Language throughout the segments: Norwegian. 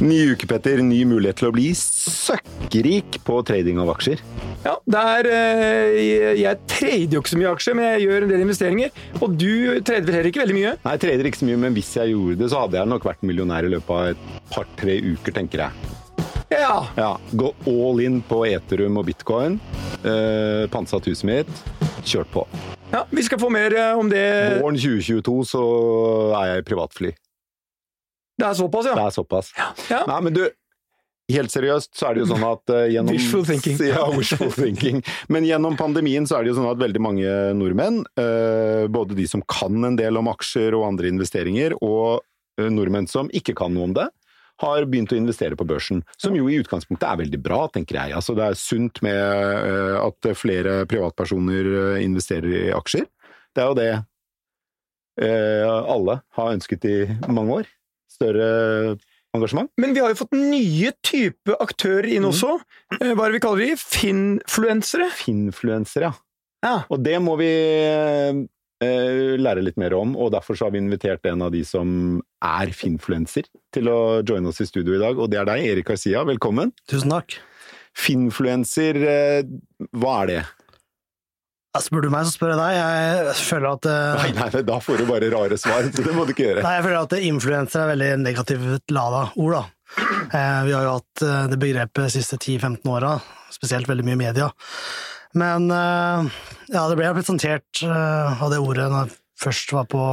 Ny uke, Petter. Ny mulighet til å bli søkkrik på trading av aksjer. Ja, det er, eh, Jeg trader jo ikke så mye aksjer, men jeg gjør en del investeringer. Og du trader heller ikke veldig mye? Nei, jeg trader ikke så mye, men hvis jeg gjorde det, så hadde jeg nok vært millionær i løpet av et par-tre uker, tenker jeg. Ja. Ja, Gå all in på Eterum og bitcoin. Eh, Pantsatt huset mitt. Kjørt på. ja. Vi skal få mer eh, om det. Våren 2022 så er jeg i privatfly. Det er såpass, ja. Det er såpass. ja. Nei, men du, helt seriøst så er det jo sånn at uh, gjennom Wishful thinking. Ja, wishful thinking. Men gjennom pandemien så er det jo sånn at veldig mange nordmenn, uh, både de som kan en del om aksjer og andre investeringer, og uh, nordmenn som ikke kan noe om det, har begynt å investere på børsen. Som jo i utgangspunktet er veldig bra, tenker jeg. Altså det er sunt med at flere privatpersoner investerer i aksjer. Det er jo det eh, alle har ønsket i mange år. Større engasjement. Men vi har jo fått nye type aktører inn også. Eh, Hva er det vi kaller de? Finfluensere? Finfluensere, ja. Ja. Og det må vi eh, lære litt mer om, og derfor så har vi invitert en av de som er finfluenser, til å joine oss i studio i dag, og det er deg, Erik Garcia. Velkommen. Tusen takk. Finfluenser, eh, hva er det? Ja, Spør du meg, så spør jeg deg. Jeg føler at uh... Nei, nei, da får du bare rare svar, så det må du ikke gjøre. Nei, jeg føler at influenser er veldig negativt lada ord, da. Eh, vi har jo hatt eh, det begrepet de siste 10-15 åra, spesielt veldig mye i media. Men eh, ja, det ble presentert eh, av det ordet når jeg først var på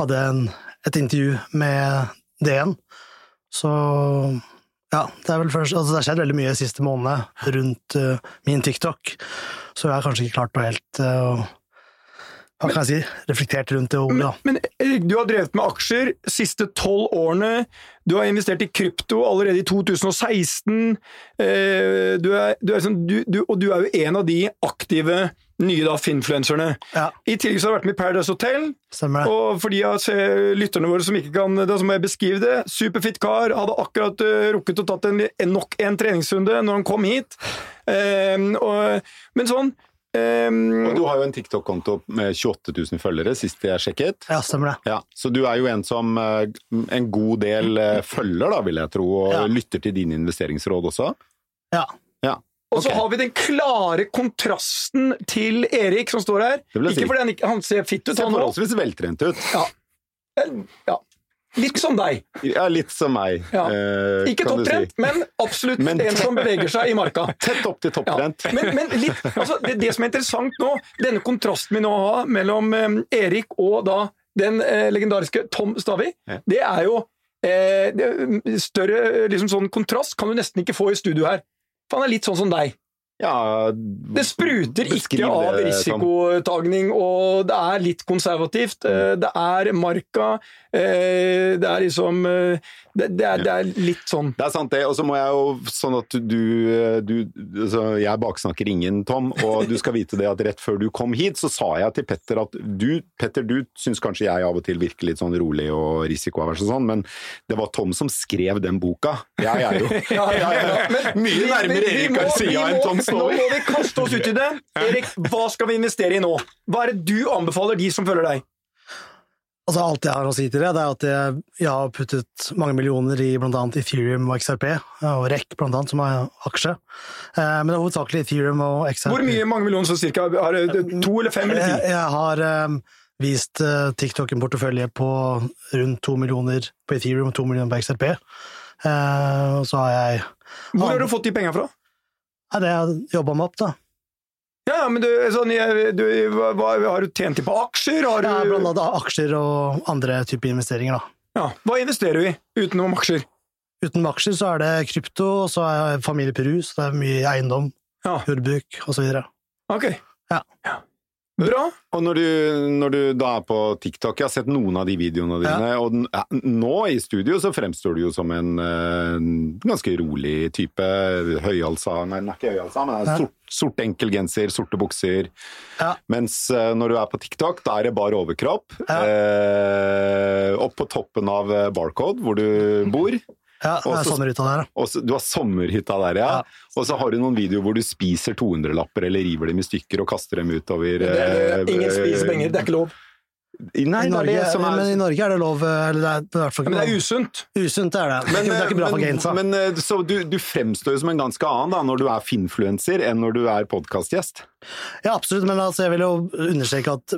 Hadde en, et intervju med DN. Så ja, det er vel først Altså, det har skjedd veldig mye de siste månedene rundt uh, min TikTok, så jeg har kanskje ikke klart å helt uh, Hva kan jeg si? Reflektert rundt det ordet. Men Erik, du har drevet med aksjer de siste tolv årene. Du har investert i krypto allerede i 2016. Eh, Du er, du er du, du, og du er jo en av de aktive nye da, finfluenserne. Ja. I tillegg så har jeg vært med i Paradise Hotel. Stemmer det. Og for de av lytterne våre som ikke kan det, så må jeg beskrive det. Superfit kar. Hadde akkurat uh, rukket å tatt en, en, nok en treningsrunde når han kom hit. Um, og, men sånn um, Og du har jo en TikTok-konto med 28 000 følgere, sist jeg sjekket. Ja, stemmer det. Ja, Så du er jo en som uh, en god del uh, følger, da, vil jeg tro, og Ja. lytter til dine investeringsråd også? Ja. Ja. Og så okay. har vi den klare kontrasten til Erik som står her. Ikke si. Fordi han, han ser fitt ut, Ser han òg. forholdsvis veltrent ut. Ja. Litt som deg. Ja, litt som meg, Ja. eh, Ikke topptrent, si. men absolutt Men- en som beveger seg i marka. Tett opp til Ja. Men, men litt, altså, det, det som er interessant nå, denne kontrasten vi nå har mellom eh, Erik og da den eh, legendariske Tom Stavi, Ja. det er jo eh, det, Større liksom sånn kontrast kan du nesten ikke få i studio her. For han er litt sånn som deg. Ja, Det spruter ikke av risikotagning, og det er litt konservativt. Eh, Det er marka. eh, Det er liksom eh, Det, det, er, det er litt sånn Det er sant, det. Og så må jeg jo sånn at du, du altså Jeg baksnakker ingen, Tom, og du skal vite det at rett før du kom hit, så sa jeg til Petter at du Petter, du syns kanskje jeg av og til virker litt sånn rolig og risikoavers og sånn, men det var Tom som skrev den boka. Jeg er jo Ja, ja, ja. Men mye nærmere Erik Garcia enn Tom Nå må vi kaste oss ut i det. Erik, hva skal vi investere i nå? Hva er det du anbefaler de som følger deg? Altså, alt jeg har å si til det, det er at jeg, jeg har puttet mange millioner i annet Ethereum og XRP, ja, og REC annet, som er aksje. Eh, men det er hovedsakelig Ethereum og XRP. Hvor mye mange millioner så cirka? Har du to eller fem eller Jeg, ti? jeg har eh, vist eh, TikTok en portefølje på rundt to millioner på Ethereum og to millioner på XRP. Eh, og så har jeg Hvor har du fått de penga fra? Nei, det jeg jobba meg opp, da. Ja, men du, sånn, du, hva, Har du tjent de på aksjer? Har Ja, blant annet aksjer og andre typer investeringer, da. ja, hva investerer du i utenom aksjer? Uten aksjer så er det krypto, og så er familie Peru, så det er mye eiendom, Ja, jordbruk osv. ok. Ja. Ja. Bra. Og når du, når du da er på TikTok, jeg har sett noen av de videoene dine, og ja, nå i studio så fremstår du jo som en eh, ganske rolig type. Høyhalsa Nei, den er ikke høyhalsa, men det er sort, sort enkel genser, sorte bukser. Ja. Mens eh, når du er på TikTok, da er det bar overkropp. Ja. Eh, opp på toppen av eh, Barcode, hvor du bor. Ja, det er sommerhytta der, ja. Du har sommerhytta der, ja. Ja. Og så har du noen videoer hvor du spiser 200-lapper eller river dem i stykker og kaster dem utover Det er, det, ingen spiser penger, det er ikke lov. Nei, I det er Norge, det som er Men i Norge er det lov eller det er i hvert fall Men det er usunt. Usunt, er det. Men, det er ikke bra for gainsa. men eh, så du, du fremstår jo som en ganske annen da, når du er finfluencer, enn når du er podkastgjest. Ja, absolutt, men altså, jeg vil jo understreke at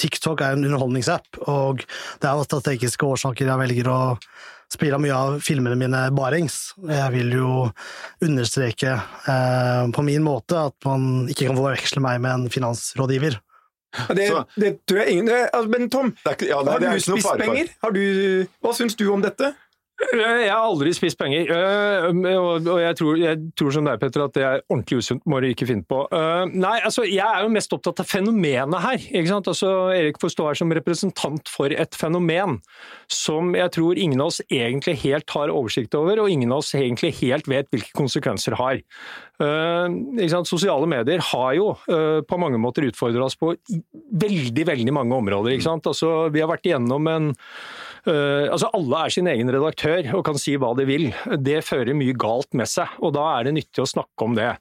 TikTok er en underholdningsapp, og det er jo strategiske årsaker jeg velger å spille mye av filmene mine barings. Jeg vil jo understreke eh, på min måte at man ikke kan forveksle meg med en finansrådgiver. Det, det tror jeg ingen altså, Men Tom, er ikke- ja, det er- har du spist penger? Du, hva syns du om dette? Jeg har aldri spist penger, øh, og og jeg tror, jeg tror som deg, Petter, at det er ordentlig usunt. Må du ikke finne på. Øh, Nei, altså, jeg er jo mest opptatt av fenomenet her. ikke sant? Altså, Erik får stå her som representant for et fenomen som jeg tror ingen av oss egentlig helt har oversikt over, og ingen av oss egentlig helt vet hvilke konsekvenser har. Ikke sant? Sosiale medier har jo på mange måter utfordret oss på veldig, veldig mange områder. ikke sant? Altså, vi har vært igjennom en Eh, altså Alle er sin egen redaktør og kan si hva de vil. Det fører mye galt med seg, og da er det nyttig å snakke om det.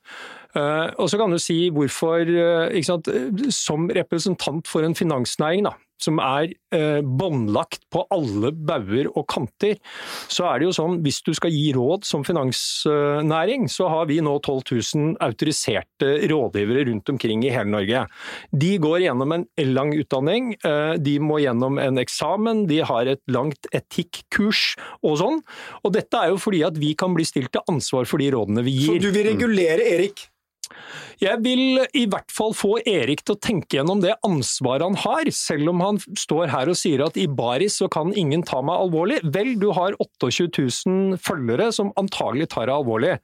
Eh, og så kan du si hvorfor, eh, som representant for en finansnæring da, som er eh, båndlagt på alle bauger og kanter, så er det jo sånn hvis du skal gi råd som finansnæring, så har vi nå 12 000 autoriserte rådgivere rundt omkring i hele Norge. De går gjennom en lang utdanning, eh, de må gjennom en eksamen, de har et langt etikkurs og sånn. Og dette er jo fordi at vi kan bli stilt til ansvar for de rådene vi gir. Så du vil regulere Erik? Jeg vil i hvert fall få Erik til å tenke gjennom det ansvaret han har, selv om han står her og sier at i baris så kan ingen ta meg alvorlig. Vel, du har 28 000 følgere som antagelig tar deg alvorlig.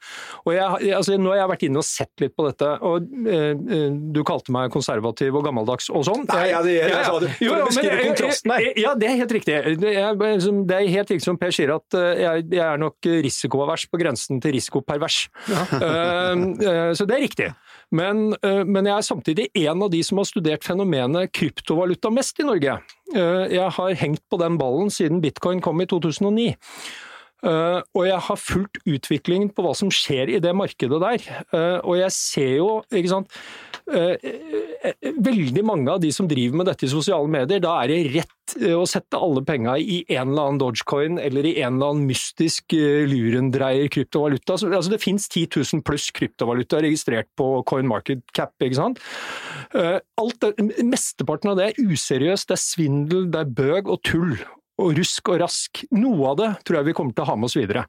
Og jeg, altså, nå har jeg vært inne og sett litt på dette, og eh, eh, du kalte meg konservativ og gammeldags og sånn. Nei, ja, det- jeg sa det. For men jeg- Ja, det er helt riktig. Det er, det er helt riktig som Per sier, at eh, jeg, jeg er nok risikoavers på grensen til risikopervers. Ja. Uh, uh, så det er riktig. Men, eh, men jeg er samtidig en av de som har studert fenomenet kryptovaluta mest i Norge. Eh, Jeg har hengt på den ballen siden bitcoin kom i 2009. Eh, og jeg har fulgt utviklingen på hva som skjer i det markedet der. Og jeg ser jo, ikke sant Veldig mange av de som driver med dette i sosiale medier, da er det rett eh, å sette alle penga i en eller annen Dogecoin eller i en eller annen mystisk eh, lurendreier kryptovaluta. Altså, det fins 10 000 pluss kryptovaluta registrert på CoinMarketCap. ikke sant? Eh, Alt mesteparten av det er useriøst, det er svindel, det er bøg og tull og rusk og rask. Noe av det tror jeg vi kommer til å ha med oss videre.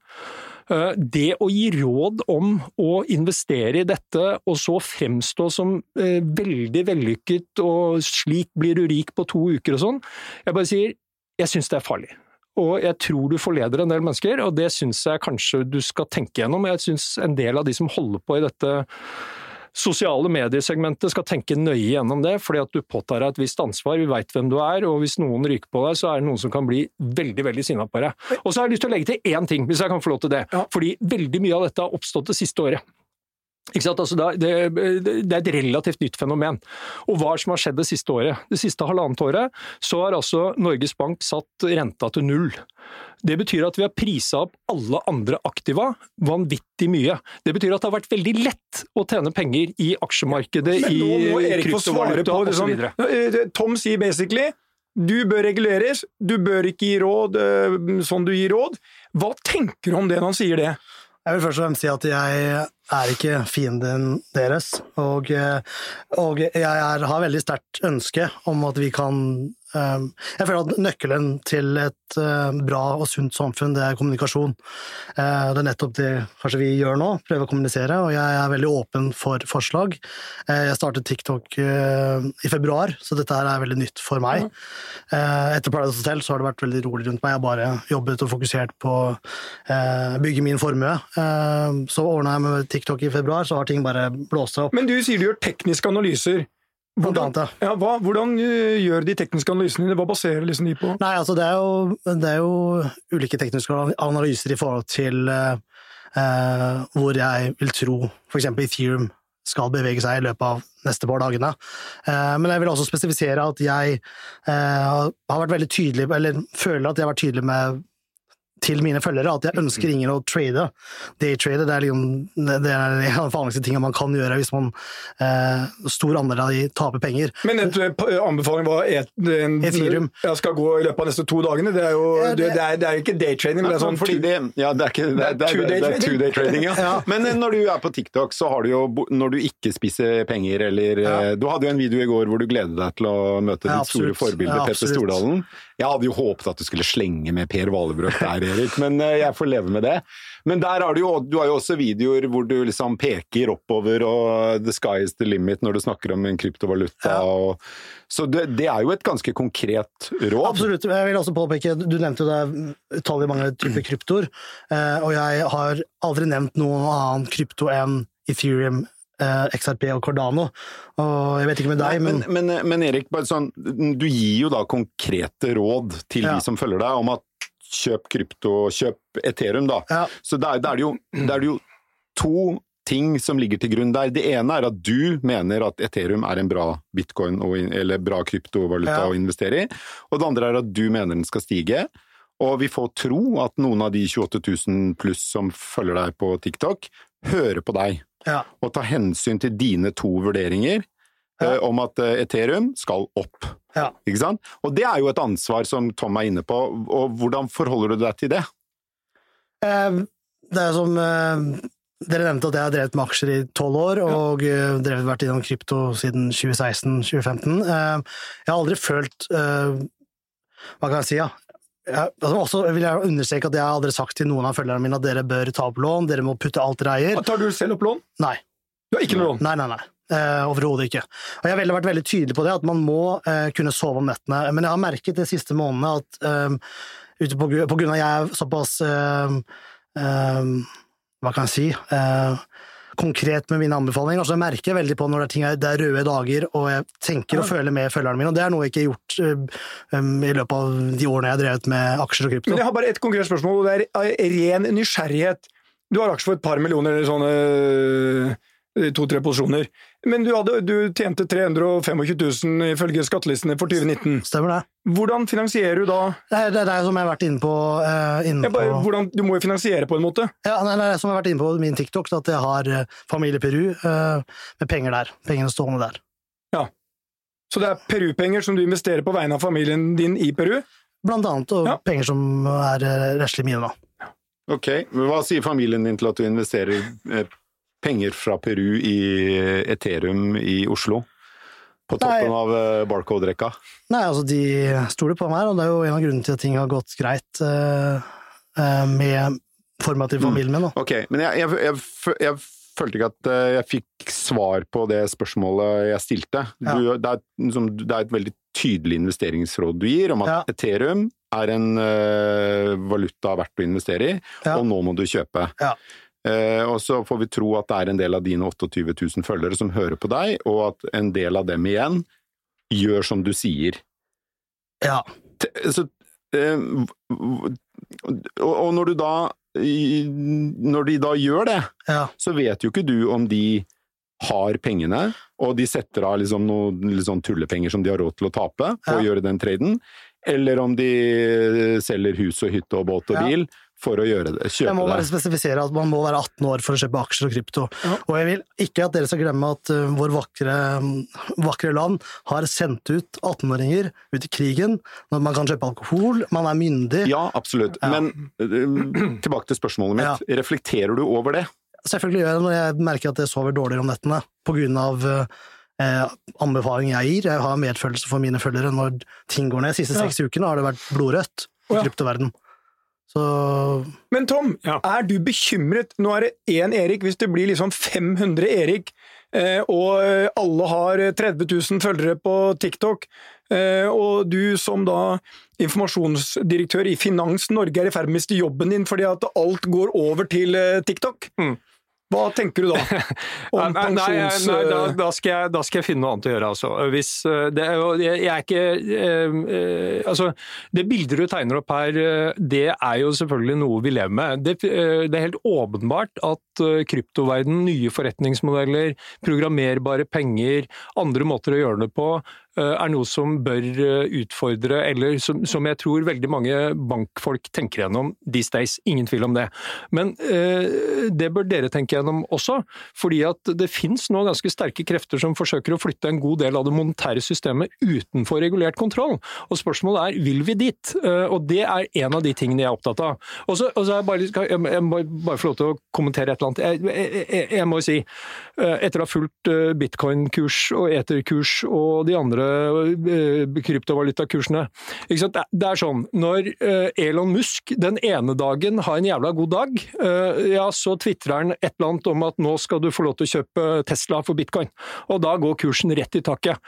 Eh, Det å gi råd om å investere i dette, og så fremstå som eh, veldig vellykket og slik blir du rik på to uker og sånn, jeg bare sier jeg syns det er farlig. Og jeg tror du forleder en del mennesker, og det syns jeg kanskje du skal tenke gjennom. Jeg syns en del av de som holder på i dette sosiale mediesegmentet skal tenke nøye gjennom det, fordi at du påtar deg et visst ansvar, vi veit hvem du er, og hvis noen ryker på deg, så er det noen som kan bli veldig veldig sinna på deg. Og så har jeg lyst til å legge til én ting, hvis jeg kan få lov til det. Fordi veldig mye av dette har oppstått det siste året. Altså, det, er- et relativt nytt fenomen. Og hva er det som har skjedd det siste året? Det siste halvannet året så har altså Norges Bank satt renta til null. Det betyr at vi har prisa opp alle andre aktiva vanvittig mye. Det betyr at det har vært veldig lett å tjene penger i aksjemarkedet, i kryptovaluta osv. Eh, Tom sier basically du bør reguleres, du bør ikke gi råd eh, sånn du gir råd. Hva tenker du om det når han sier det? Jeg vil først og fremst si at jeg er ikke fienden deres, og, eh, og jeg er, har veldig sterkt ønske om at vi kan Jeg føler at nøkkelen til et eh, bra og sunt samfunn, det er kommunikasjon. Eh, Det er nettopp det kanskje vi gjør nå, prøver å kommunisere, og jeg er veldig åpen for forslag. Eh, Jeg startet TikTok i februar, så dette her er veldig nytt for meg. Etter Paradise Hotel så har det vært veldig rolig rundt meg. Jeg har bare jobbet og fokusert på å bygge min formue. Eh, Så ordna jeg med TikTok i februar, så har ting bare blåst seg opp. Men du sier du gjør tekniske analyser. Hvordan, ja. ja, hva, hvordan eh, gjør de tekniske analysene dine? Hva baserer liksom de på? Nei, altså det er, jo, det er jo ulike tekniske analyser i forhold til eh, eh, hvor jeg vil tro f.eks. Ethereum skal bevege seg i løpet av neste par dagene. Eh, men jeg vil også spesifisere at jeg eh, har vært veldig tydelig, eller føler at jeg har vært tydelig med til mine følgere at jeg ønsker ingen å trade. Daytrade det er, liksom, det er en av de vanligste tingene man kan gjøre hvis man eh, stor andel av de taper penger. Men en eh, anbefaling var et, en, Ethereum. Jeg skal gå i løpet av neste to dagene. Det er jo Ja, det- det, er, det er ikke daytrading. Det er sånn fordi det, ja, det er ikke det er, det er trading. Ja. Ja. Men eh, når du er på TikTok, så har du jo Når du ikke spiser penger eller Ja. eh, Du hadde jo en video i går hvor du gledet deg til å møte Ja, ditt store forbilde Ja, Petter. Stordalen. Jeg hadde jo håpet at du skulle slenge med Per Valebrøk der, Erik, men eh, jeg får leve med det. Men der har du jo Du har jo også videoer hvor du liksom peker oppover og the sky is the limit når du snakker om en kryptovaluta. Ja. Og, så det, det er jo et ganske konkret råd. Absolutt. Jeg vil også påpeke, Du nevnte jo det utallige mange typer kryptoer, eh, og jeg har aldri nevnt noen annen krypto enn Ethereum, XRP og Cordano. Og jeg vet ikke med deg, Nei, men, men, men, men Erik, sånn, du gir jo da konkrete råd til Ja. de som følger deg, om at kjøp krypto, kjøp Ethereum, da. Ja. Så da er det er jo to ting som ligger til grunn der. Det ene er at du mener at Ethereum er en bra bitcoin og, eller bra kryptovaluta Ja. å investere i, og det andre er at du mener den skal stige. Og vi får tro at noen av de 28 000 pluss som følger deg på TikTok, hører på deg ja. og ta hensyn til dine to vurderinger Ja. uh, om at eh, Ethereum skal opp. Ja. Ikke sant? Og det er jo et ansvar som Tom er inne på, og hvordan forholder du deg til det? Uh, Det er som uh dere nevnte at jeg har drevet med aksjer i tolv år, og eh, drevet vært innom krypto siden 2016-2015. Eh, Jeg har aldri følt Hva kan jeg si, ja? Jeg, altså også vil jeg understreke at jeg har aldri sagt til noen av følgerne mine at dere bør ta opp lån, dere må putte alt dere eier. Tar du selv opp lån? Nei. Du har ikke noe lån? Nei, nei, nei. Uh, Overhodet ikke. Og jeg har vært veldig tydelig på det, at man må uh, kunne sove om nettene. Men jeg har merket de siste månedene at eh, ute på, på grunn av jeg er såpass eh, eh, Hva kan jeg si eh, konkret med mine anbefalinger, Altså, jeg merker veldig på når det er, ting, det er røde dager, og jeg tenker og føler med følgerne mine. Og det er noe jeg ikke har gjort eh, um, i løpet av de årene jeg har drevet med aksjer og krypto. Men jeg har bare ett konkret spørsmål, og det er ren nysgjerrighet. Du har aksjer for et par millioner, eller sånne øh, to-tre posisjoner. Men du, hadde, du tjente 325 000 ifølge skattelistene for 2019. Stemmer det? Hvordan finansierer du da Det er det, er det som jeg har vært inne på. eh, inne bare, på hvordan, Du må jo finansiere på en måte. Ja, nei, nei, som jeg har vært inne på min TikTok, at jeg har eh, familie Peru eh, med penger der. Pengene stående der. Ja. Så det er Peru-penger som du investerer på vegne av familien din i Peru? Blant annet, og Ja. penger som er eh, rettslig mine, da. Ok, men Hva sier familien din til at du investerer eh, penger fra Peru i Ethereum i Oslo? På toppen Nei. av eh, barcode-rekka? Nei, altså, de stoler på meg, og det er jo en av grunnene til at ting har gått greit eh, med formativ familie familien min, da. Ok, men jeg, jeg, jeg, jeg følte ikke at jeg fikk svar på det spørsmålet jeg stilte. Du, det, er, liksom, det er et veldig tydelig investeringsråd du gir, om at Ja. Ethereum er en uh, valuta verdt å investere i, Ja. og nå må du kjøpe. Ja. Eh, og så får vi tro at det er en del av dine 28 000 følgere som hører på deg, og at en del av dem igjen gjør som du sier. Ja. Så, eh, og, når du da Når de da gjør det, ja. så vet jo ikke du om de har pengene, og de setter av liksom noen sånn tullepenger som de har råd til å tape på å gjøre den traden, eller om de selger hus og hytte og båt og Ja. For å gjøre det, Jeg må bare det. spesifisere at man må være 18 år for å kjøpe aksjer og krypto. Ja. Og jeg vil ikke at dere skal glemme at uh, vår vakre, vakre land har sendt ut 18-åringer ut i krigen, når man kan kjøpe alkohol, man er myndig. Ja, absolutt. Ja. Men uh, tilbake til spørsmålet mitt. Reflekterer du over det? Selvfølgelig gjør jeg det når jeg merker at jeg sover dårligere om nettene, på grunn av eh, anbefaling jeg gir. Jeg har medfølelse for mine følgere når ting går ned. De siste Ja. seks ukene har det vært blodrødt i oh, ja. kryptoverden. Så Men Tom, Ja. er du bekymret? Nå er det én Erik, hvis det blir liksom 500 Erik, eh, og eh, alle har 30 000 følgere på TikTok, eh, og du som da informasjonsdirektør i Finans Norge er i ferd med å miste jobben din fordi at alt går over til TikTok, Mm. Hva tenker du da? Om Nei, nei, pensjons... nei da, da, skal jeg, da skal jeg finne noe annet å gjøre, altså. Hvis, eh, det, jeg, er ikke eh, eh, Altså, det bildet du tegner opp her, eh, det er jo selvfølgelig noe vi lever med. Det, det er helt åpenbart at kryptoverden, nye forretningsmodeller, programmerbare penger, andre måter å gjøre det på, er noe som bør utfordre, eller som, som, jeg tror veldig mange bankfolk tenker gjennom these days. Ingen tvil om det. Men det bør dere tenke gjennom også, fordi at det finnes nå ganske sterke krefter som forsøker å flytte en god del av det monetære systemet utenfor regulert kontroll. Og spørsmålet er vil vi dit? Og det er en av de tingene jeg er opptatt av. Og så er jeg bare, jeg må bare få lov til å kommentere et eller annet. Jeg, jeg, jeg må si, etter å ha fulgt bitcoin-kurs og eterkurs og de andre kryptovalutakursene Det er sånn, når Elon Musk den ene dagen har en jævla god dag, ja, så tvitrer han et eller annet om at nå skal du få lov til å kjøpe Tesla for bitcoin. Og da går kursen rett i taket.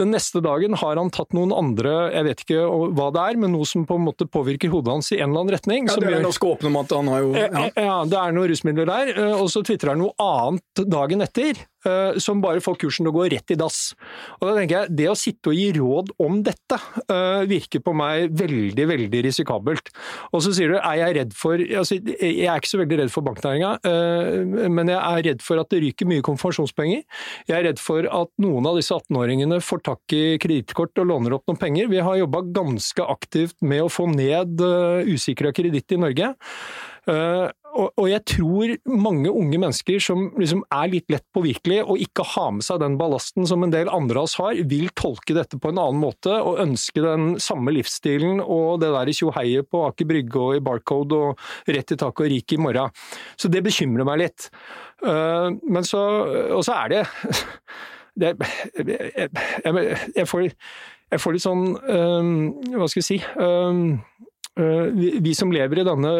Den neste dagen har han tatt noen andre, jeg vet ikke hva det er, men noe som på en måte påvirker hodet hans i en eller annen retning. Ja, det er ganske åpne om at han har jo ja. ja, det er noen rusmidler der. Og så tvitrer han noe annet dagen etter. Eh, som bare får kursen til å gå rett i dass. Og da tenker jeg, Det å sitte og gi råd om dette uh, virker på meg veldig veldig risikabelt. Og så sier du er jeg redd for altså, Jeg er ikke så veldig redd for banknæringa, uh, men jeg er redd for at det ryker mye konfirmasjonspenger. Jeg er redd for at noen av disse 18-åringene får tak i kredittkort og låner opp noen penger. Vi har jobba ganske aktivt med å få ned usikra kreditt i Norge. Og, og, jeg tror mange unge mennesker som liksom er litt lett påvirkelige og ikke har med seg den ballasten som en del andre av oss har, vil tolke dette på en annen måte og ønske den samme livsstilen og det der tjoheiet på Aker Brygge og i Barcode og rett i taket og rik i morgen. Så det bekymrer meg litt. Uh, men så Og så er det, det jeg, jeg, jeg, får, jeg, får, litt sånn um, Hva skal jeg si Eh, vi som lever i denne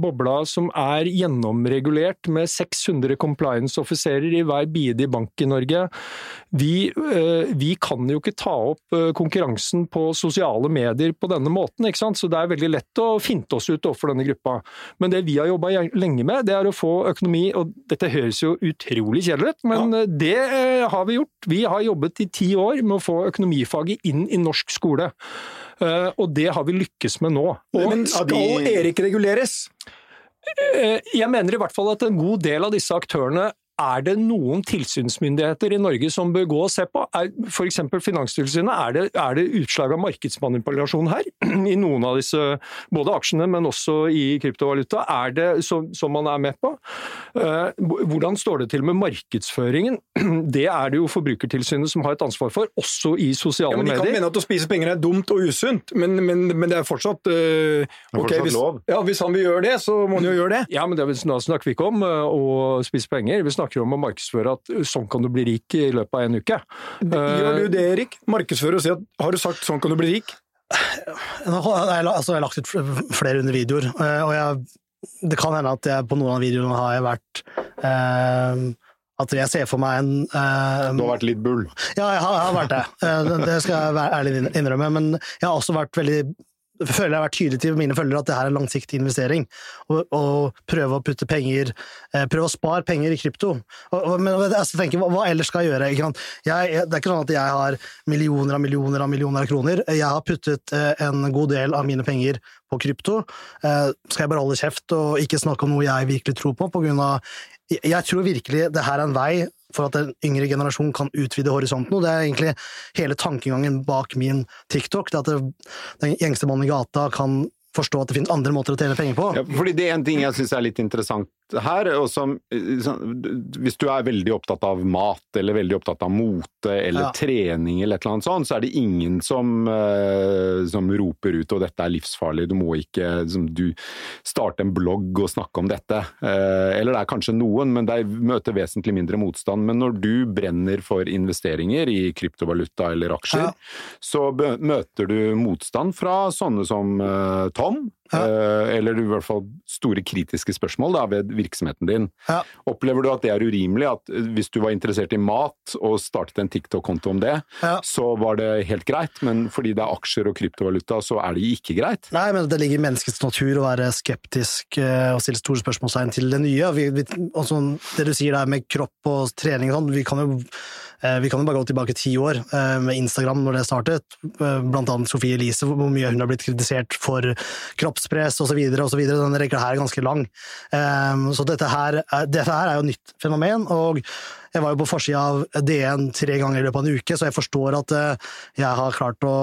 bobla som er gjennomregulert med 600 compliance-offiserer i hver bide i bank i Norge, vi, eh, vi, kan jo ikke ta opp eh, konkurransen på sosiale medier på denne måten. ikke sant? Så det er veldig lett å finte oss ut overfor denne gruppa. Men det vi har jobba lenge med, det er å få økonomi, og dette høres jo utrolig kjedelig ut, men ja. det har vi gjort. Vi har jobbet i ti år med å få økonomifaget inn i norsk skole. Eh, og det har vi lykkes med nå. Og Men skal Erik reguleres? Eh, jeg mener i hvert fall at en god del av disse aktørene er det noen tilsynsmyndigheter i Norge som bør gå og se på? F.eks. Finanstilsynet, er det, er det utslag av markedsmanipulasjon her? I noen av disse, både aksjene, men også i kryptovaluta. Er det som, som man er med på? Eh, hvordan står det til med markedsføringen? Det er det jo Forbrukertilsynet som har et ansvar for, også i sosiale medier. Ja, men De kan mene at å spise penger er dumt og usunt, men, men, men det er fortsatt uh, okay, hvis, ja, hvis, han vil gjøre det, så må han jo gjøre det. Ja, men det, Da snakker vi ikke om uh, å spise penger. Vi snakker snakker om å markedsføre at sånn kan du bli rik i løpet av en uke. Gjør du det, Erik? Markedsføre og si at har du sagt sånn kan du bli rik? Jeg har, altså, jeg har lagt ut flere under videoer, eh, og jeg, det kan hende at jeg på noen av videoene har jeg vært eh, at jeg ser for meg en eh, Du har vært litt bull? Ja, jeg har, jeg har vært det. Det skal jeg være ærlig innrømme. Men jeg har også vært veldig føler jeg har vært tydelig til mine følgere at det her er en langsiktig investering. Og, prøve å putte penger eh, Prøve å spare penger i krypto. Og, og, men jeg tenker, hva, hva, ellers skal jeg gjøre? Jeg, jeg, det er ikke sånn at jeg har millioner av millioner av millioner av kroner. Jeg har puttet eh, en god del av mine penger på krypto. Eh, skal jeg bare holde kjeft og ikke snakke om noe jeg virkelig tror på? på grunn av, jeg tror virkelig det her er en vei for at en yngre generasjon kan utvide horisonten. Og det er egentlig hele tankegangen bak min TikTok. det At den gjengste mannen i gata kan forstå at det finnes andre måter å tjene penger på. Ja, fordi Det er en ting jeg syns er litt interessant her. og som, Hvis du er veldig opptatt av mat, eller veldig opptatt av mote eller ja. trening, eller et eller annet sånt, så er det ingen som, uh, som roper ut og dette er livsfarlig, du må ikke liksom, du starte en blogg og snakke om dette. Uh, eller det er kanskje noen, men de møter vesentlig mindre motstand. Men når du brenner for investeringer i kryptovaluta eller aksjer, ja. så møter du motstand fra sånne som Tom. Eh, eller i hvert fall store kritiske spørsmål da, ved virksomheten din. Ja. Opplever du at det er urimelig? At eh, hvis du var interessert i mat og startet en TikTok-konto om det, ja. så var det helt greit, men fordi det er aksjer og kryptovaluta, så er det ikke greit? Nei, men det ligger i menneskets natur å være skeptisk eh, og stille store spørsmålstegn til det nye. Vi, vi, altså, det du sier der med kropp og trening og sånn, vi kan jo Eh, vi kan jo bare gå tilbake ti år eh, med Instagram når det startet. Eh, blant annet Sofie Elise, hvor mye hun har blitt kritisert for kroppspress osv. Denne rekka her er ganske lang. Så dette her, dette her er jo et nytt fenomen. og Jeg var jo på forsida av DN tre ganger i løpet av en uke, så jeg forstår at eh, jeg har klart å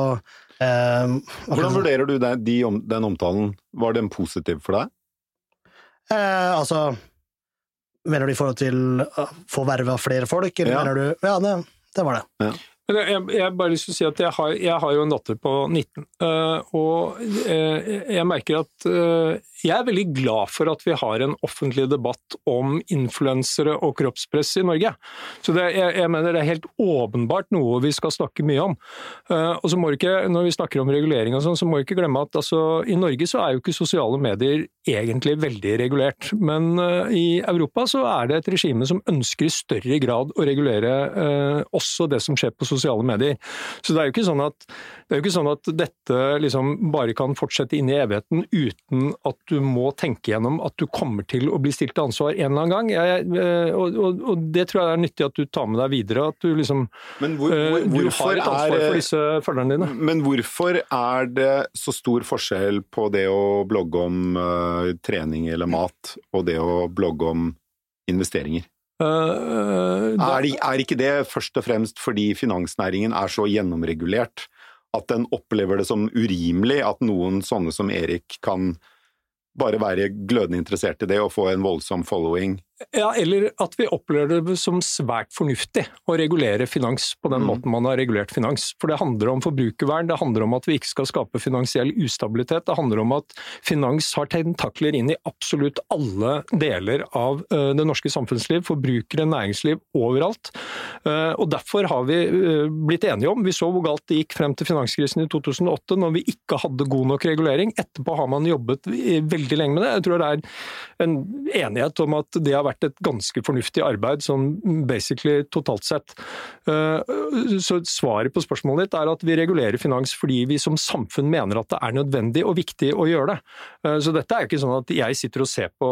eh, Hvordan vurderer du den, de, den omtalen? Var den positiv for deg? Eh, altså Mener du i forhold til å få verva flere folk, eller Ja. mener du Ja, det, det var det. Men jeg, jeg, bare lyst til å si at jeg har, jeg har jo en datter på 19, uh, og uh, jeg merker at uh, jeg er veldig glad for at vi har en offentlig debatt om influensere og kroppspress i Norge. Så det, jeg, jeg mener det er helt åpenbart noe vi skal snakke mye om. Eh, og så må ikke, Når vi snakker om regulering og sånn, så må vi ikke glemme at altså, i Norge så er jo ikke sosiale medier egentlig veldig regulert. Men eh, i Europa så er det et regime som ønsker i større grad å regulere eh, også det som skjer på sosiale medier. Så det er jo ikke sånn at, det er ikke sånn at dette liksom bare kan fortsette inn i evigheten uten at du må tenke gjennom at du kommer til å bli stilt til ansvar en eller annen gang. Jeg, eh, og, og, og det tror jeg er nyttig at du tar med deg videre. At du liksom Men hvor, eh, hvor, Du har et ansvar er for disse følgerne dine. Men hvorfor er det så stor forskjell på det å blogge om uh, trening eller mat, og det å blogge om investeringer? Eh, da- Er, er ikke det først og fremst fordi finansnæringen er så gjennomregulert at den opplever det som urimelig at noen sånne som Erik kan bare være glødende interessert i det og få en voldsom following? Ja, eller at vi opplever det som svært fornuftig å regulere finans på den Mm. måten man har regulert finans. For det handler om forbrukervern, det handler om at vi ikke skal skape finansiell ustabilitet, det handler om at finans har tentakler inn i absolutt alle deler av eh, det norske samfunnsliv, forbrukere, næringsliv, overalt. Eh, og derfor har vi eh, blitt enige om, vi så hvor galt det gikk frem til finanskrisen i 2008, når vi ikke hadde god nok regulering. Etterpå har man jobbet veldig lenge med det. Jeg tror det er en enighet om at det har vært et ganske fornuftig arbeid, sånn basically totalt sett. Eh, Så svaret på spørsmålet ditt er at vi regulerer finans fordi vi som samfunn mener at det er nødvendig og viktig å gjøre det. Eh, Så dette er jo ikke sånn at jeg sitter og ser på,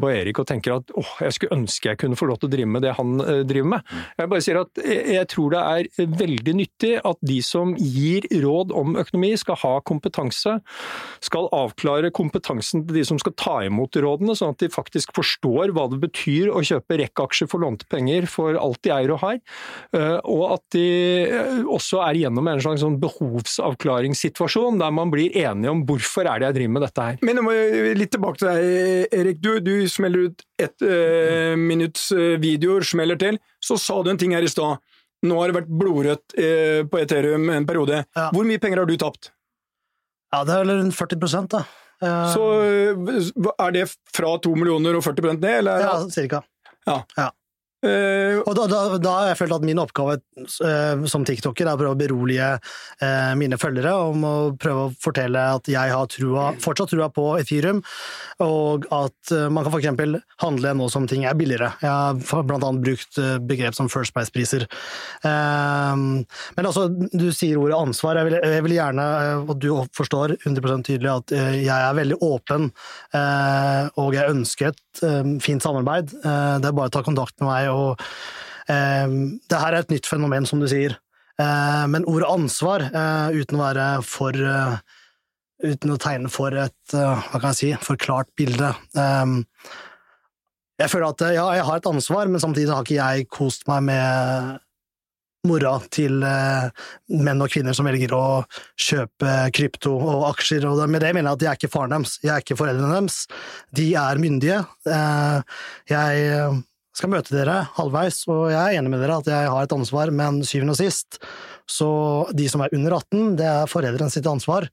på Erik og tenker at åh, jeg skulle ønske jeg kunne få lov til å drive med det han eh, driver med. Jeg bare sier at jeg tror det er veldig nyttig at de som gir råd om økonomi skal ha kompetanse, skal avklare kompetansen til de som skal ta imot rådene, sånn at de faktisk forstår hva det betyr å kjøpe rekkeaksjer for lånte penger for alt de eier og har, eh, og at de eh, også er gjennom en slags sånn behovsavklaringssituasjon, der man blir enige om hvorfor er det jeg driver med dette her. Men jeg må litt tilbake til deg, Erik. Du, du smeller ut ett eh, minutts eh, videoer, smeller til. Så sa du en ting her i stad. Nå har det vært blodrødt eh, på Ethereum en periode. Ja. Hvor mye penger har du tapt? Ja, det er vel rundt 40% da. Så eh, er det fra 2 millioner og 40 ned, eller? ja, cirka. Eh, Og da, da, da har jeg følt at min oppgave uh, som tiktoker er å prøve å berolige uh, mine følgere om å prøve å fortelle at jeg har trua, fortsatt trua på Ethereum, og at man kan eksempel handle nå som ting er billigere. Jeg har bl.a. brukt begrep som First Price-priser. Men altså, du sier ordet ansvar. Jeg vil, jeg vil gjerne, og du forstår 100 tydelig, at jeg er veldig åpen, og jeg ønsker et fint samarbeid. Det er bare å ta kontakt med meg. Eh, Det her er et nytt fenomen, som du sier. Eh, men ordet ansvar, eh, uten å være for Uten å tegne for et hva kan jeg si, for klart bilde. Jeg føler at ja, jeg har et ansvar, men samtidig har ikke jeg kost meg med mora til menn og kvinner som velger å kjøpe krypto og aksjer. Og med det mener jeg at jeg er ikke faren deres, jeg er ikke foreldrene deres. De er myndige. Jeg skal møte dere halvveis, og jeg er enig med dere at jeg har et ansvar, men syvende og sist, så de som er under 18, det er foreldrene sitt ansvar.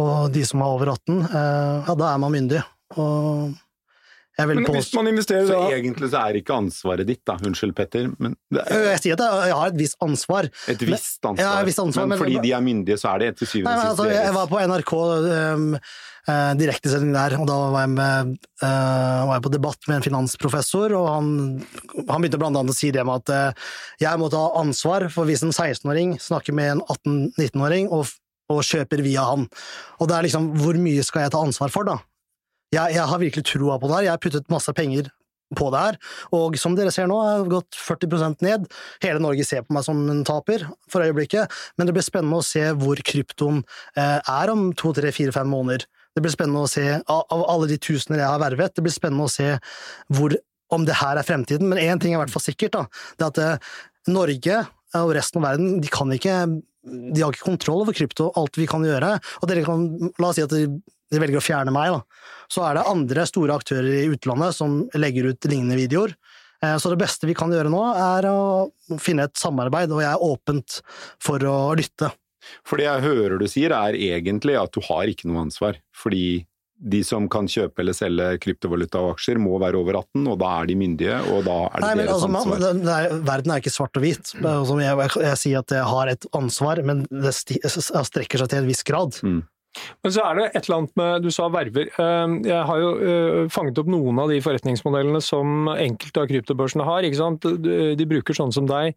Og de som er over 18, eh, ja, da er man myndig. Og men hvis man investerer Så da egentlig så er ikke ansvaret ditt, da. Unnskyld, Petter, men det Jeg sier at jeg har et visst ansvar, et visst ansvar. Ja, et visst ansvar, men men- fordi de er myndige, så er det til syvende og altså, deres. jeg var på NRK um, direktesending der, og da var jeg, med, uh, var jeg på debatt med en finansprofessor, og han, han begynte blant annet å si det med at uh, jeg må ta ansvar for hvis en 16-åring snakker med en 18-19-åring og, og kjøper via han. Og det er liksom, hvor mye skal jeg ta ansvar for, da? Jeg, jeg har virkelig troa på det her, jeg har puttet masse penger på det her, og som dere ser nå, har jeg gått 40% ned. Hele Norge ser på meg som en taper for øyeblikket, men det blir spennende å se hvor kryptoen eh, er om to, tre, fire, fem måneder. Det blir spennende å se, av, alle de tusener jeg har vervet, det blir spennende å se hvor om det her er fremtiden, men én ting er i hvert fall sikkert. da, det er at eh, Norge og resten av verden de kan ikke de har ikke kontroll over krypto, alt vi kan gjøre. Og dere kan, la oss si at de, velger å fjerne meg, da. Så er det andre store aktører i utlandet som legger ut lignende videoer. Eh, Så det beste vi kan gjøre nå, er å finne et samarbeid, og jeg er åpent for å lytte. For det jeg hører du sier, er egentlig at du har ikke noe ansvar. Fordi de som kan kjøpe eller selge kryptovaluta og aksjer, må være over 18, og da er de myndige, og da er det Nei, men deres altså, man, ansvar. det, det er, verden er ikke svart og hvit. Jo som Jeg, jeg, jeg sier at jeg har et ansvar, men det strekker seg til en viss grad. Men så er det et eller annet med Du sa verver. Eh, Jeg har jo eh, fanget opp noen av de forretningsmodellene som enkelte av kryptobørsene har. ikke sant? De bruker sånn som deg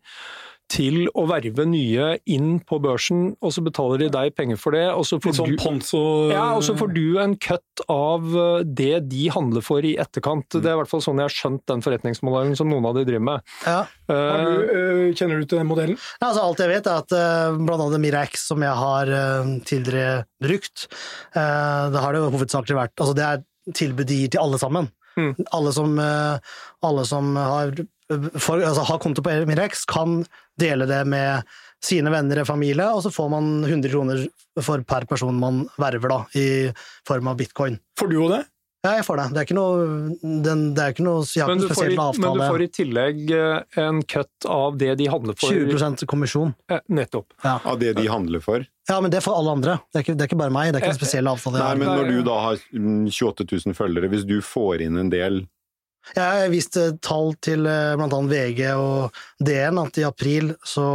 til å verve nye inn på børsen, og så betaler de deg penger for det. og så får sånn du... ponzo... Ja, og så får du en cut av eh, det de handler for i etterkant. Det er i hvert fall sånn jeg har skjønt den forretningsmodellen som noen av de driver med. Ja. Har Eh, du, øh, kjenner du til den modellen? Ja, altså, alt jeg vet, er at uh, blant annet Mirax, som jeg har uh, tidligere brukt, uh, det har det jo hovedsakelig vært Altså, det er tilbud de gir til alle sammen. Mm. Alle som, eh, alle som har, for, altså, har konto på Emirex, kan dele det med sine venner og familie, og så får man 100 kroner for per person man verver, da, i form av bitcoin. Får du jo det? Ja, jeg får det. Det er ikke noe, den, det er ikke noe Jeg har men, ikke du i, men du får i tillegg eh, en cut av det de handler for. 20 kommisjon. Eh, Nettopp. Ja. Av det de handler for. ja, men det får alle andre. Det er ikke, det er ikke bare meg. Det er ikke en spesiell avtale. Nei, men når du da har mm, 28 000 følgere, hvis du får inn en del Jeg har vist eh, tall til bl.a. blant annet VG og DN at i april så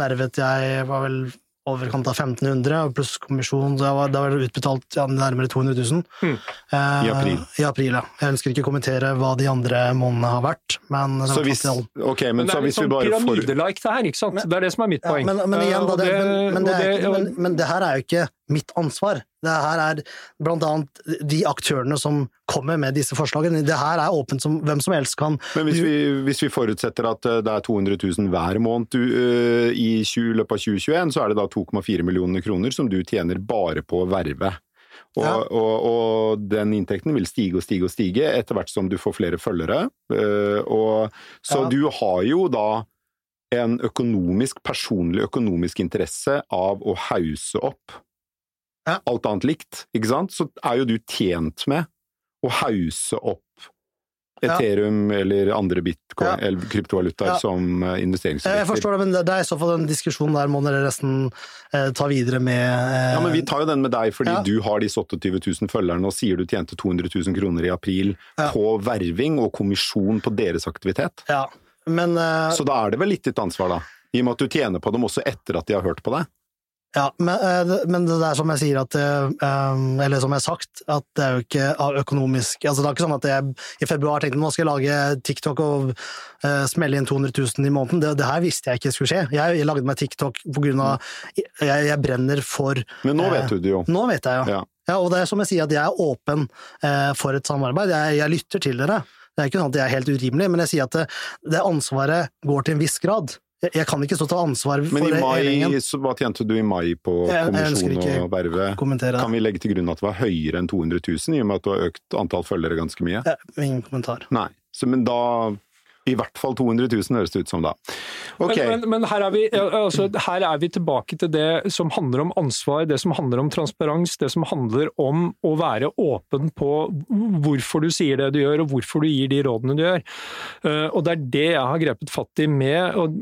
vervet jeg var vel overkant av 1500, og pluss kommisjon, så jeg var, da var det utbetalt ja, nærmere 200 000. Mm. Eh, I april. I april, ja. Jeg ønsker ikke å kommentere hva de andre månedene har vært, men Så hvis, okay, ok, men, Men det så er litt hvis vi sånn bare får pyramide-like det her, ikke sant? Det er det som er mitt poeng. men, men igjen, da, Eh, det, men, men, men, men det her er jo ikke mitt ansvar. Det her er blant annet de aktørene som kommer med disse forslagene. Det her er åpent som hvem som helst kan Men hvis vi, hvis vi forutsetter at eh, det er 200 000 hver måned eh, i 20, løpet av 2021, så er det da 2,4 millioner kroner som du tjener bare på å verve. Og, Ja. og, og den inntekten vil stige og stige og stige etter hvert som du får flere følgere. Eh, og, så Ja. du har jo da en økonomisk, personlig økonomisk interesse av å hause opp. Alt annet likt, ikke sant? Så er jo du tjent med å hause opp Ja. Ethereum eller andre bitcoin, Ja. eller kryptovalutaer Ja. som investeringsobjekter. Jeg forstår det, men det er i så fall en diskusjon der må dere nesten eh, ta videre med eh, Ja, men vi tar jo den med deg fordi Ja. du har disse 28 000 følgerne og sier du tjente 200 000 kroner i april Ja. på verving og kommisjon på deres aktivitet. Ja, men eh, Så da er det vel litt ditt ansvar, da. I og med at du tjener på dem også etter at de har hørt på deg. Ja, men, eh, men det er som jeg sier at eh, eh, Eller som jeg har sagt, at det er jo ikke økonomisk altså Det er ikke sånn at jeg i februar tenkte nå skal jeg lage TikTok og eh, smelle inn 200 000 i måneden. Det, det her visste jeg ikke skulle skje. Jeg, jeg lagde meg TikTok på grunn av jeg, jeg brenner for Men nå Eh, vet du det jo. Nå vet jeg, ja. Ja. ja. Og det er som jeg sier, at jeg er åpen eh, for et samarbeid. Jeg, jeg lytter til dere. Det er ikke sånn at jeg er helt urimelig, men jeg sier at det, det ansvaret går til en viss grad. Jeg, jeg kan ikke stå til ansvar for Men i mai, regjeringen. så hva tjente du i mai på kommisjon og verve? Kan vi legge til grunn at det var høyere enn 200 000, i og med at du har økt antall følgere ganske mye? Ja, ingen kommentar. Nei. Så, men da I hvert fall 200 000 høres det ut som da. Okay. Men, men, men her, er vi, altså, her er vi tilbake til det som handler om ansvar, det som handler om transparens, det som handler om å være åpen på hvorfor du sier det du gjør, og hvorfor du gir de rådene du gjør. Eh, og Det er det jeg har grepet fatt i med, og,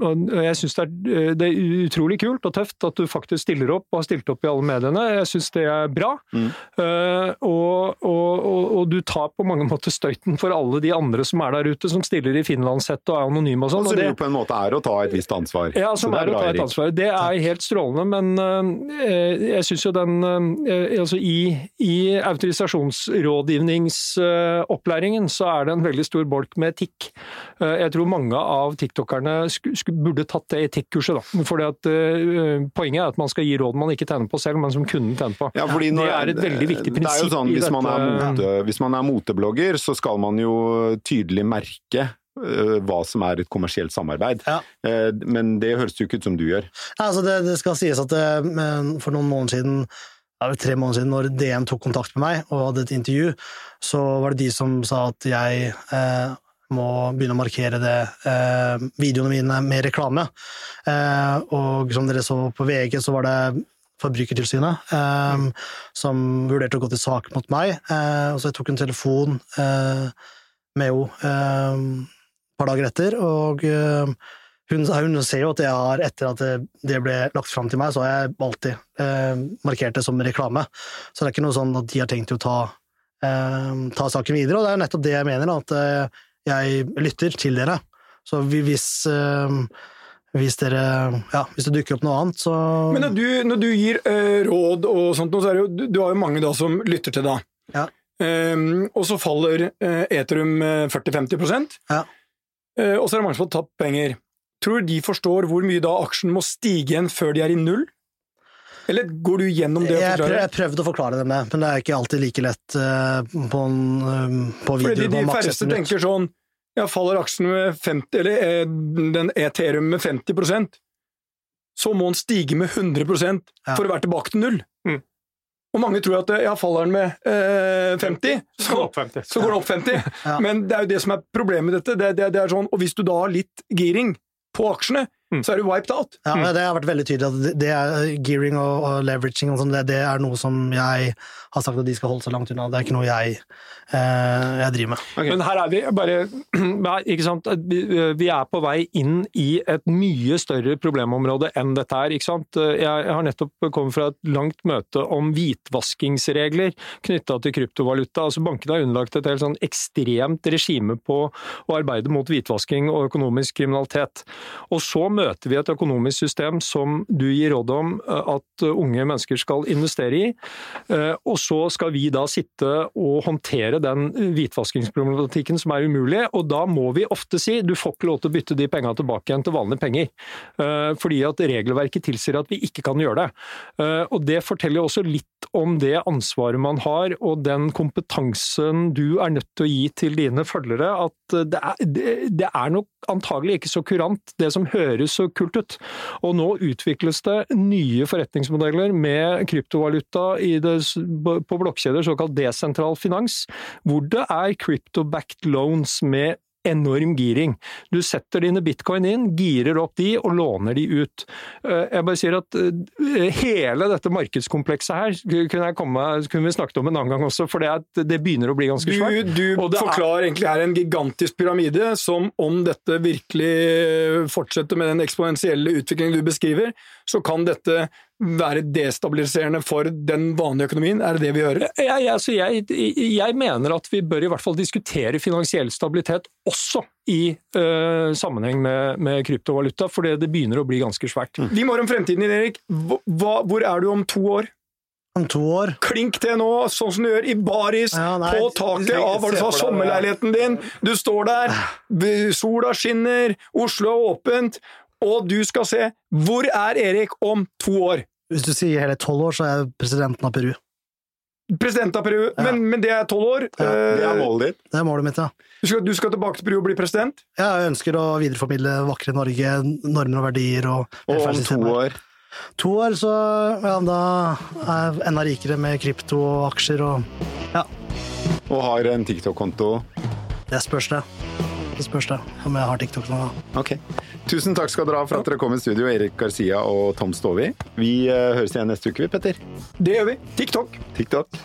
jeg syns det, er- det er utrolig kult og tøft at du faktisk stiller opp, og har stilt opp i alle mediene. Jeg syns det er bra. Mm. Eh, og, og, og, og du tar på mange måter støyten for alle de andre som er der ute, som stiller i finlandshett og er anonyme og sånn. Som det- jo på en måte er å ta et visst ansvar. ja, som det er, å ta et ansvar. Det er helt strålende, men øh, jeg syns jo den øh, Altså i, i autorisasjonsrådgivningsopplæringen så er det en veldig stor bolk med etikk. Eh, Jeg tror mange av tiktokerne burde tatt det etikkurset, da. Fordi at øh, Poenget er at man skal gi råd man ikke tjener på selv, men som kunden tjener på. Ja, fordi når, det er et veldig viktig Det er jo prinsipp sånn, hvis man, er mote, hvis man er moteblogger, så skal man jo tydelig merke hva som er et kommersielt samarbeid. Ja. Eh, Men det høres jo ikke ut som du gjør. Altså det, det skal sies at det, for noen måneder siden, ja, tre måneder siden, når DN tok kontakt med meg og hadde et intervju, så var det de som sa at jeg eh, må begynne å markere det, eh, videoene mine med reklame. Eh, og som dere så på VG, så var det Forbrukertilsynet eh, som vurderte å gå til sak mot meg. Eh, og så jeg tok en telefon eh, med henne par dager etter, og hun, hun, ser jo at jeg har, etter at det, ble lagt fram til meg, så har jeg alltid eh, markert det som reklame. Så det er ikke noe sånn at de har tenkt å ta, eh, ta saken videre, og det er nettopp det jeg mener, at eh, jeg lytter til dere. Så hvis, hvis, dere, ja, hvis det dukker opp noe annet, så Men når du, når du gir råd og sånt, så er det jo, du, du har jo mange da som lytter til deg. Ja. Um, og så faller Eterum 40-50% ja. Uh, og så er det mange som har tatt penger. Tror du de forstår hvor mye da aksjen må stige igjen før de er i null? Eller går du gjennom det? Jeg, prøv, jeg prøvde å forklare det med, men det er ikke alltid like lett uh, på, en, uh, på video. Fordi de, de færreste tenker sånn ja, faller aksjen med 50, eller den den Ethereum med 50% så må den stige med 100 ja. for å være tilbake til null. Og mange tror at ja, faller den med eh, 50, så, så, går det opp 50. Ja. Men det er jo det som er problemet med dette. Det, det, det er sånn, og hvis du da har litt giring, på aksjene. Så er du wiped out. Ja, mm. Det har vært veldig tydelig at det er gearing og, og leveraging og sånn, det, det, er noe som jeg har sagt at de skal holde seg langt unna. Det er ikke noe jeg, eh, jeg driver med. Okay. Men her er vi bare ikke sant? Vi er på vei inn i et mye større problemområde enn dette her. ikke sant? Jeg har nettopp kommet fra et langt møte om hvitvaskingsregler knytta til kryptovaluta. Altså Bankene har underlagt et helt sånn ekstremt regime på å arbeide mot hvitvasking og økonomisk kriminalitet. Og så møter vi et økonomisk system som du gir råd om eh, at unge mennesker skal investere i. Eh, og så skal vi da sitte og håndtere den hvitvaskingsproblematikken som er umulig. Og da må vi ofte si du får ikke lov til å bytte de pengene tilbake igjen til vanlige penger. Eh, fordi at regelverket tilsier at vi ikke kan gjøre det. Og det forteller også litt om det ansvaret man har og den kompetansen du er nødt til å gi til dine følgere. At det er, det er nok antagelig ikke så kurant det som høres så kult ut. Og nå utvikles det nye forretningsmodeller med kryptovaluta det, på blokkjeder, såkalt desentral finans, hvor det er crypto-backed loans med enorm giring. Du setter dine bitcoin inn, girer opp de og låner de ut. Eh, jeg bare sier at eh, hele dette markedskomplekset her kunne, komme, kunne vi snakket om en annen gang også, for det, det begynner å bli ganske svært. Du, du forklarer er... egentlig her en gigantisk pyramide som om dette virkelig fortsetter med den eksponentielle utviklingen du beskriver, så kan dette være destabiliserende for den vanlige økonomien? Er det det vi gjør? Jeg, altså jeg, jeg, mener at vi bør i hvert fall diskutere finansiell stabilitet også i uh, sammenheng med, med, kryptovaluta, for det begynner å bli ganske svært. Vi må om fremtiden din, Erik. Hva, hvor er du om to år? Om to år? Klink til nå, sånn som du gjør i baris, ja, nei, på taket av hva du sa, sommerleiligheten din. Du står der, sola skinner, Oslo er åpent, og du skal se hvor er Erik om to år? Hvis du sier hele tolv år, så er jeg presidenten av Peru. President av Peru, ja. men, men, det er tolv år? Ja, det er målet ditt? Det er målet mitt, ja. Du skal, du skal, tilbake til Peru og bli president? Ja, jeg ønsker å videreformidle vakre Norge, normer og verdier og Og om to år? To år, så ja, da er jeg enda rikere med krypto og aksjer og ja. Og har en TikTok-konto? Det spørs, det. Det spørs det, om jeg har TikTok nå. Ok. Tusen takk skal dere ha for at dere kom i studio, Erik Garcia og Tom Stovi. Vi uh, høres igjen neste uke, vi, Petter. Det gjør vi. TikTok. TikTok.